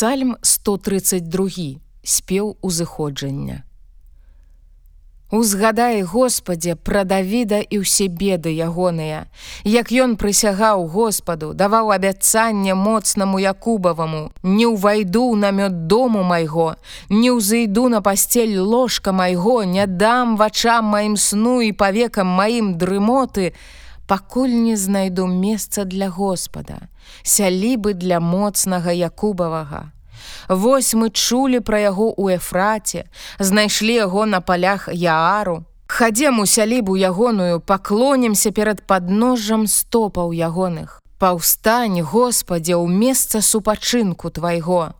Псальм 132 спеў узыходжання. Узгадай, Господе, пра Давіда і ўсе беды ягоныя, як ён прысягаў Господу, даваў абяцанне моцнаму Якубаваму, не ўвайду на мёд дому майго, не ўзыйду на пасцель ложка майго, не дам вачам маім сну і павекам маім дрымоты, пакуль не знайду месца для Господа, сялібы для моцнага Якубавага. Вось мы чулі пра яго ў эфраце, знайшлі яго на палях Яару. Хадзем у сялібу ягоную, паклонімся перад падножжам стопаў ягоных. Паўстань, Господе, ў месца супачынку твайго.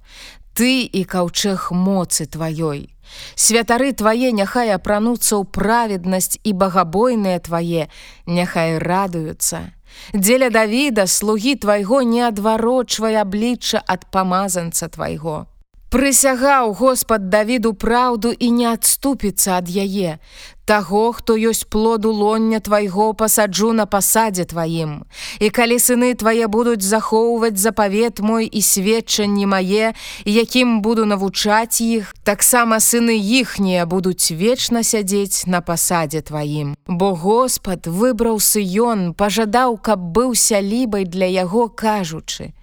Ты і каўчэх моцы тваёй. Святары твае няхай апрануцца ў праведнасць і багабойныя твае, няхай радуюцца. Дзеля Давіда слугі твайго не адварочвай аблічча ад памазанца твайго. Прысягаў Господ Давіду праўду і не адступіцца ад яе. Таго, хто ёсць плоду лоння твайго пасаджу на пасадзе тваім. І калі сыны твае будуць захоўваць запавет мой і сведчанні мае, якім буду навучаць іх, таксама сыны іхнія будуць вечна сядзець на пасадзе тваім. Бо Господ выбраў сыён, пажадаў, каб быў сялібай для яго кажучы: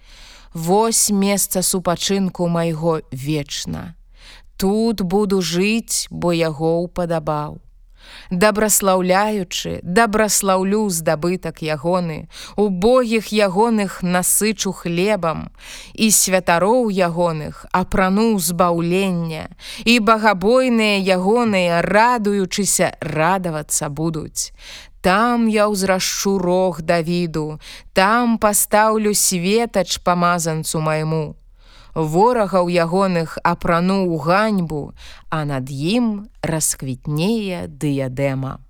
Вось месца супачынку майго вечна. Тут буду жыць, бо яго ўпадабаў. Дабраслаўляючы, дабраслаўлю здабытак ягоны, убогіх ягоных насычу хлебам, і святароў ягоных апрану збаўлення, і багабойныя ягоныя, радуючыся радавацца будуць. Там я ўзрашчу рог Давіду, там пастаўлю светач памазанцу майму. Ворагаў ягоных апрануў ганьбу, а над ім расквітнее дыядэма.